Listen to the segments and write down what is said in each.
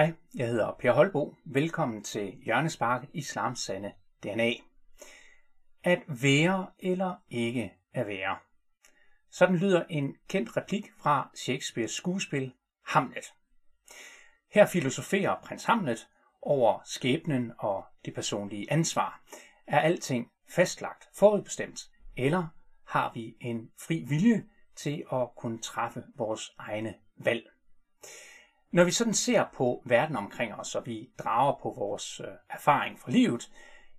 Hej, jeg hedder Per Holbo. Velkommen til Hjørnespark Islams Sande DNA. At være eller ikke at være. Sådan lyder en kendt replik fra Shakespeares skuespil Hamlet. Her filosoferer prins Hamlet over skæbnen og det personlige ansvar. Er alting fastlagt, forudbestemt, eller har vi en fri vilje til at kunne træffe vores egne valg? Når vi sådan ser på verden omkring os, og vi drager på vores øh, erfaring fra livet,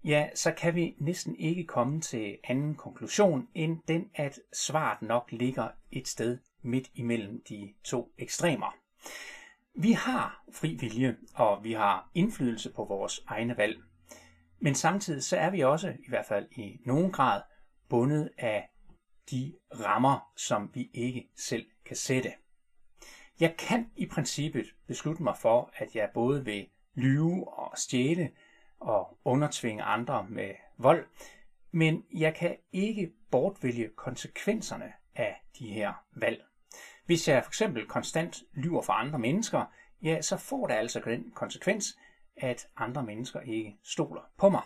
ja, så kan vi næsten ikke komme til anden konklusion end den, at svaret nok ligger et sted midt imellem de to ekstremer. Vi har fri vilje, og vi har indflydelse på vores egne valg. Men samtidig så er vi også, i hvert fald i nogen grad, bundet af de rammer, som vi ikke selv kan sætte. Jeg kan i princippet beslutte mig for, at jeg både vil lyve og stjæle og undertvinge andre med vold, men jeg kan ikke bortvælge konsekvenserne af de her valg. Hvis jeg for eksempel konstant lyver for andre mennesker, ja, så får det altså den konsekvens, at andre mennesker ikke stoler på mig.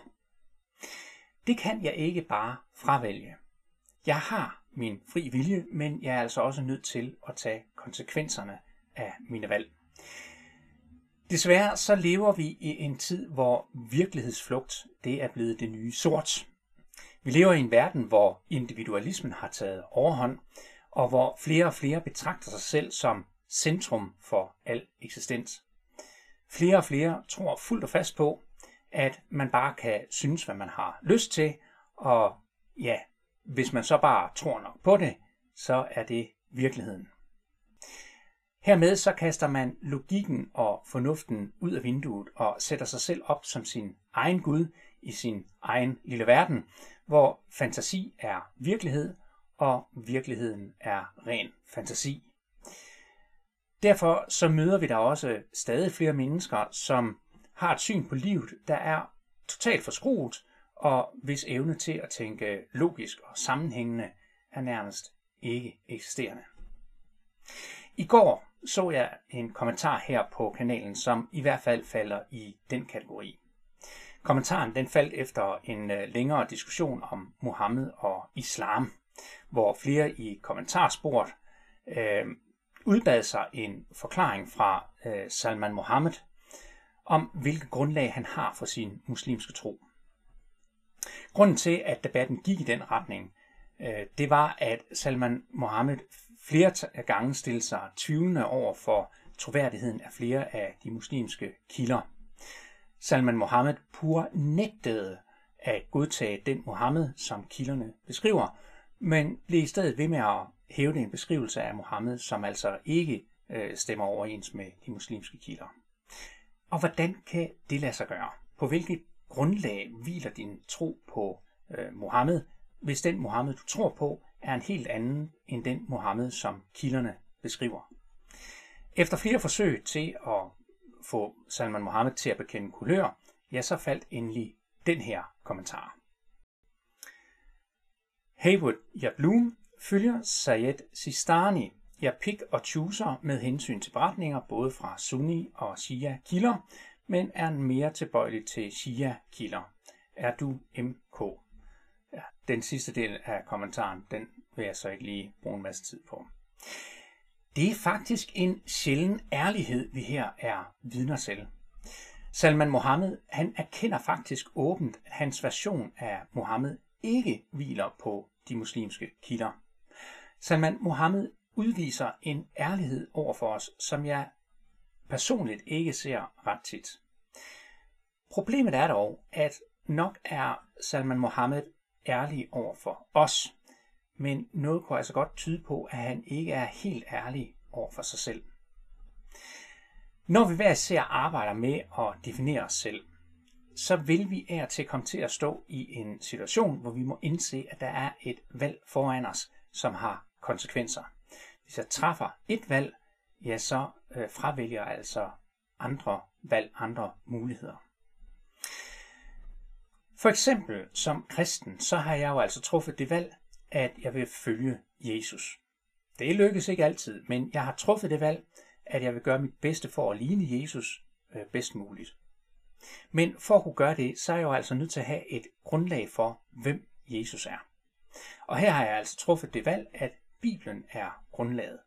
Det kan jeg ikke bare fravælge. Jeg har min fri vilje, men jeg er altså også nødt til at tage konsekvenserne af mine valg. Desværre så lever vi i en tid, hvor virkelighedsflugt det er blevet det nye sort. Vi lever i en verden, hvor individualismen har taget overhånd, og hvor flere og flere betragter sig selv som centrum for al eksistens. Flere og flere tror fuldt og fast på, at man bare kan synes, hvad man har lyst til, og ja, hvis man så bare tror nok på det, så er det virkeligheden. Hermed så kaster man logikken og fornuften ud af vinduet og sætter sig selv op som sin egen Gud i sin egen lille verden, hvor fantasi er virkelighed, og virkeligheden er ren fantasi. Derfor så møder vi der også stadig flere mennesker, som har et syn på livet, der er totalt forskruet, og hvis evne til at tænke logisk og sammenhængende er nærmest ikke eksisterende. I går så jeg en kommentar her på kanalen, som i hvert fald falder i den kategori. Kommentaren den faldt efter en øh, længere diskussion om Mohammed og islam, hvor flere i kommentarsporet øh, udbad sig en forklaring fra øh, Salman Mohammed om, hvilket grundlag han har for sin muslimske tro. Grunden til, at debatten gik i den retning, øh, det var, at Salman Mohammed flere gange stillede sig tvivlende over for troværdigheden af flere af de muslimske kilder. Salman Mohammed pur nægtede at godtage den Mohammed, som kilderne beskriver, men blev i stedet ved med at hævde en beskrivelse af Mohammed, som altså ikke øh, stemmer overens med de muslimske kilder. Og hvordan kan det lade sig gøre? På hvilket grundlag hviler din tro på øh, Mohammed, hvis den Mohammed, du tror på, er en helt anden end den Mohammed, som kilderne beskriver. Efter flere forsøg til at få Salman Mohammed til at bekende kulør, ja, så faldt endelig den her kommentar. Haywood Yablum følger Sayed Sistani, jeg pick og chooser med hensyn til beretninger både fra Sunni og Shia kilder, men er mere tilbøjelig til Shia kilder. Er du MK? Ja, den sidste del af kommentaren, den vil jeg så ikke lige bruge en masse tid på. Det er faktisk en sjælden ærlighed, vi her er vidner til. Salman Mohammed, han erkender faktisk åbent, at hans version af Mohammed ikke hviler på de muslimske kilder. Salman Mohammed udviser en ærlighed over for os, som jeg personligt ikke ser ret tit. Problemet er dog, at nok er Salman Mohammed ærlig over for os, men noget kunne altså godt tyde på, at han ikke er helt ærlig over for sig selv. Når vi hver ser arbejder med at definere os selv, så vil vi af til komme til at stå i en situation, hvor vi må indse, at der er et valg foran os, som har konsekvenser. Hvis jeg træffer et valg, ja, så øh, fravælger jeg altså andre valg, andre muligheder. For eksempel som kristen, så har jeg jo altså truffet det valg, at jeg vil følge Jesus. Det lykkes ikke altid, men jeg har truffet det valg, at jeg vil gøre mit bedste for at ligne Jesus øh, bedst muligt. Men for at kunne gøre det, så er jeg jo altså nødt til at have et grundlag for, hvem Jesus er. Og her har jeg altså truffet det valg, at Bibelen er grundlaget.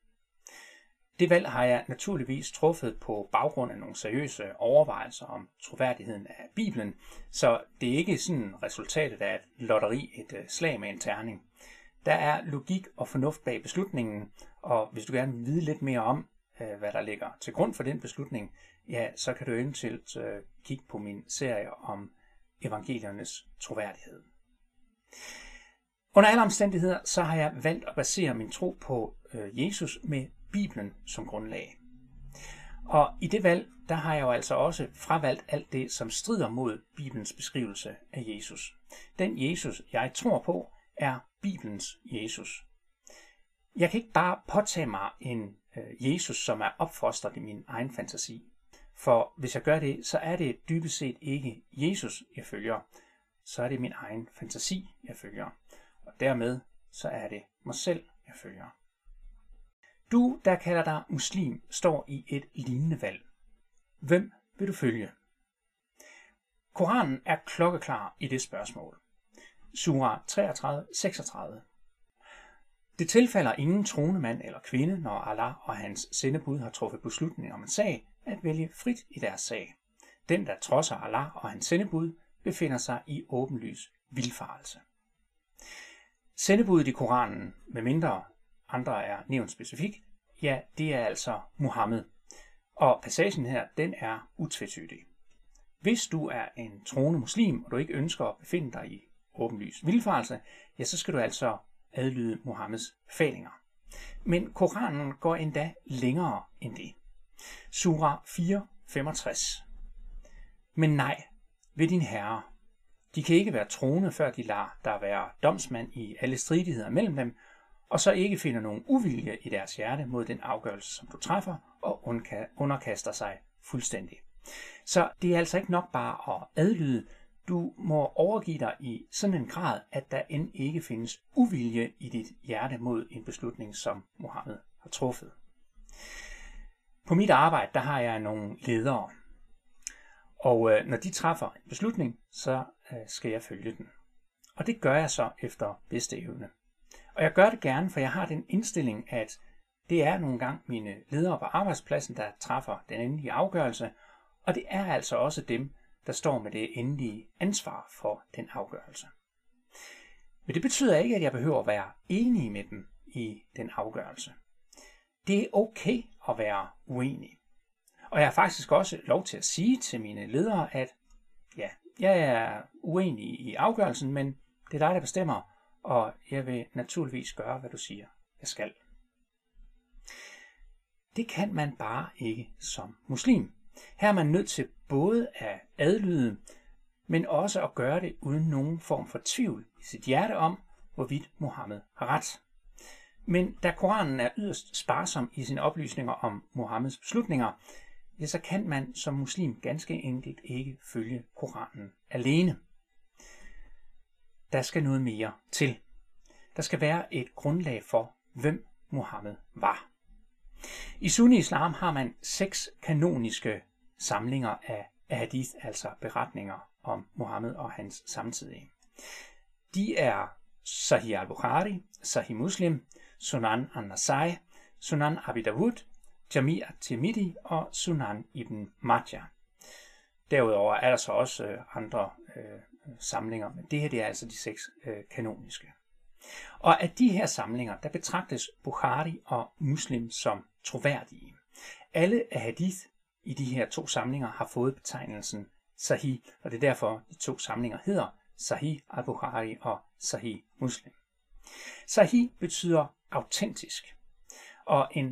Det valg har jeg naturligvis truffet på baggrund af nogle seriøse overvejelser om troværdigheden af Bibelen, så det er ikke sådan resultatet af et lotteri, et øh, slag med en terning. Der er logik og fornuft bag beslutningen, og hvis du gerne vil vide lidt mere om, øh, hvad der ligger til grund for den beslutning, ja, så kan du eventuelt øh, kigge på min serie om evangeliernes troværdighed. Under alle omstændigheder, så har jeg valgt at basere min tro på Jesus med Bibelen som grundlag. Og i det valg, der har jeg jo altså også fravalgt alt det, som strider mod Bibelens beskrivelse af Jesus. Den Jesus, jeg tror på, er Bibelens Jesus. Jeg kan ikke bare påtage mig en øh, Jesus, som er opfostret i min egen fantasi. For hvis jeg gør det, så er det dybest set ikke Jesus, jeg følger. Så er det min egen fantasi, jeg følger. Og dermed så er det mig selv, jeg følger. Du, der kalder dig muslim, står i et lignende valg. Hvem vil du følge? Koranen er klokkeklar i det spørgsmål. Surah 33-36. Det tilfalder ingen troende mand eller kvinde, når Allah og hans sendebud har truffet beslutning om en sag, at vælge frit i deres sag. Den, der trodser Allah og hans sendebud, befinder sig i åbenlys vildfarelse. Sendebuddet i Koranen, med mindre andre er nævnt specifikt, ja, det er altså Muhammed. Og passagen her, den er utvetydig. Hvis du er en troende muslim, og du ikke ønsker at befinde dig i åbenlys vildfarelse, ja, så skal du altså adlyde Muhammeds befalinger. Men Koranen går endda længere end det. Surah 4, 65. Men nej, ved din herre. De kan ikke være troende, før de lader der være domsmand i alle stridigheder mellem dem, og så ikke finder nogen uvilje i deres hjerte mod den afgørelse, som du træffer, og underkaster sig fuldstændig. Så det er altså ikke nok bare at adlyde, du må overgive dig i sådan en grad, at der end ikke findes uvilje i dit hjerte mod en beslutning, som Mohammed har truffet. På mit arbejde, der har jeg nogle ledere, og øh, når de træffer en beslutning, så øh, skal jeg følge den. Og det gør jeg så efter bedste evne. Og jeg gør det gerne, for jeg har den indstilling, at det er nogle gange mine ledere på arbejdspladsen, der træffer den endelige afgørelse, og det er altså også dem, der står med det endelige ansvar for den afgørelse. Men det betyder ikke, at jeg behøver at være enig med dem i den afgørelse. Det er okay at være uenig. Og jeg har faktisk også lov til at sige til mine ledere, at ja, jeg er uenig i afgørelsen, men det er dig, der bestemmer, og jeg vil naturligvis gøre, hvad du siger, jeg skal. Det kan man bare ikke som muslim. Her er man nødt til både at adlyde, men også at gøre det uden nogen form for tvivl i sit hjerte om, hvorvidt Mohammed har ret. Men da Koranen er yderst sparsom i sine oplysninger om Mohammeds beslutninger, ja, så kan man som muslim ganske enkelt ikke følge Koranen alene. Der skal noget mere til. Der skal være et grundlag for, hvem Muhammed var. I sunni-islam har man seks kanoniske samlinger af hadith, altså beretninger om Muhammed og hans samtidige. De er Sahih al-Bukhari, Sahih Muslim, Sunan al-Nasai, Sunan Abi Dawud, Jami' al-Tirmidhi og Sunan ibn Majah. Derudover er der så også øh, andre øh, samlinger, men det her det er altså de seks øh, kanoniske. Og af de her samlinger, der betragtes Bukhari og Muslim som troværdige. Alle af hadith i de her to samlinger har fået betegnelsen Sahih, og det er derfor, de to samlinger hedder Sahih al-Bukhari og Sahih Muslim. Sahih betyder autentisk, og en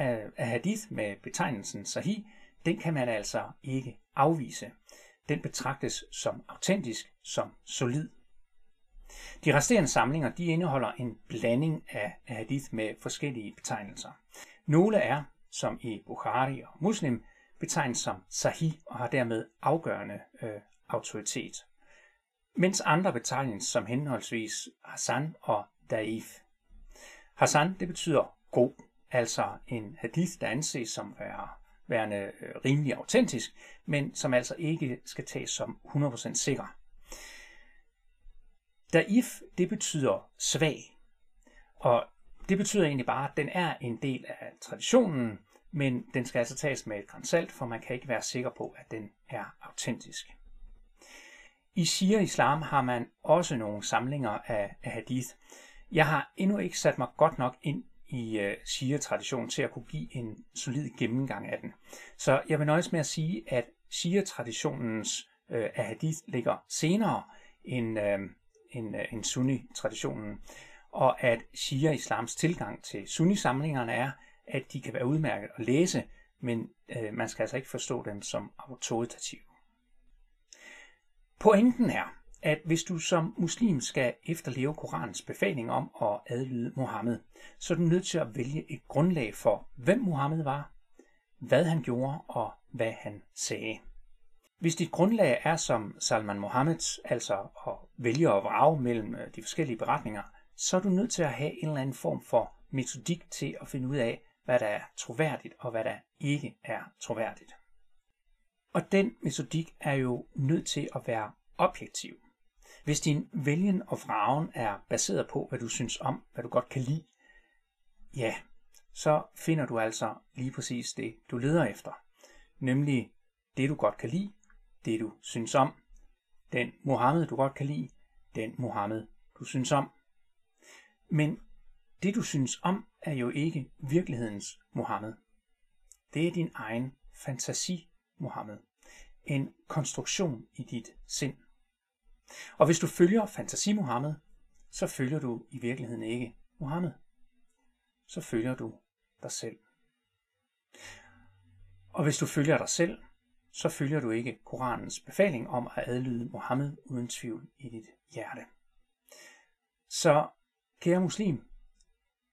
øh, af hadith med betegnelsen Sahih, den kan man altså ikke afvise. Den betragtes som autentisk, som solid. De resterende samlinger de indeholder en blanding af hadith med forskellige betegnelser. Nogle er, som i Bukhari og Muslim, betegnet som sahih og har dermed afgørende øh, autoritet, mens andre betegnes som henholdsvis Hassan og Daif. Hassan det betyder god, altså en hadith, der anses som være værende øh, rimelig autentisk, men som altså ikke skal tages som 100% sikker. Daif, det betyder svag. Og det betyder egentlig bare, at den er en del af traditionen, men den skal altså tages med et grænsalt, for man kan ikke være sikker på, at den er autentisk. I Shia Islam har man også nogle samlinger af, af hadith. Jeg har endnu ikke sat mig godt nok ind i øh, Shia-traditionen til at kunne give en solid gennemgang af den. Så jeg vil nøjes med at sige, at Shia-traditionens øh, ahadith hadith ligger senere end, øh, end, øh, end Sunni-traditionen, og at Shia-islams tilgang til Sunni-samlingerne er, at de kan være udmærket at læse, men øh, man skal altså ikke forstå dem som autoritative. Pointen er, at hvis du som muslim skal efterleve Koranens befaling om at adlyde Mohammed, så er du nødt til at vælge et grundlag for, hvem Mohammed var, hvad han gjorde og hvad han sagde. Hvis dit grundlag er som Salman Mohammeds, altså at vælge at vrage mellem øh, de forskellige beretninger, så er du nødt til at have en eller anden form for metodik til at finde ud af, hvad der er troværdigt og hvad der ikke er troværdigt. Og den metodik er jo nødt til at være objektiv. Hvis din vælgen og vragen er baseret på, hvad du synes om, hvad du godt kan lide, ja, så finder du altså lige præcis det, du leder efter. Nemlig det, du godt kan lide, det du synes om, den Mohammed, du godt kan lide, den Mohammed, du synes om. Men det, du synes om, er jo ikke virkelighedens Mohammed. Det er din egen fantasi Mohammed. En konstruktion i dit sind. Og hvis du følger fantasi Muhammed, så følger du i virkeligheden ikke Muhammed. Så følger du dig selv. Og hvis du følger dig selv, så følger du ikke Koranens befaling om at adlyde Mohammed uden tvivl i dit hjerte. Så, kære muslim,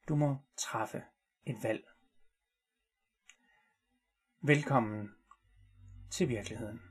du må træffe et valg. Velkommen til virkeligheden.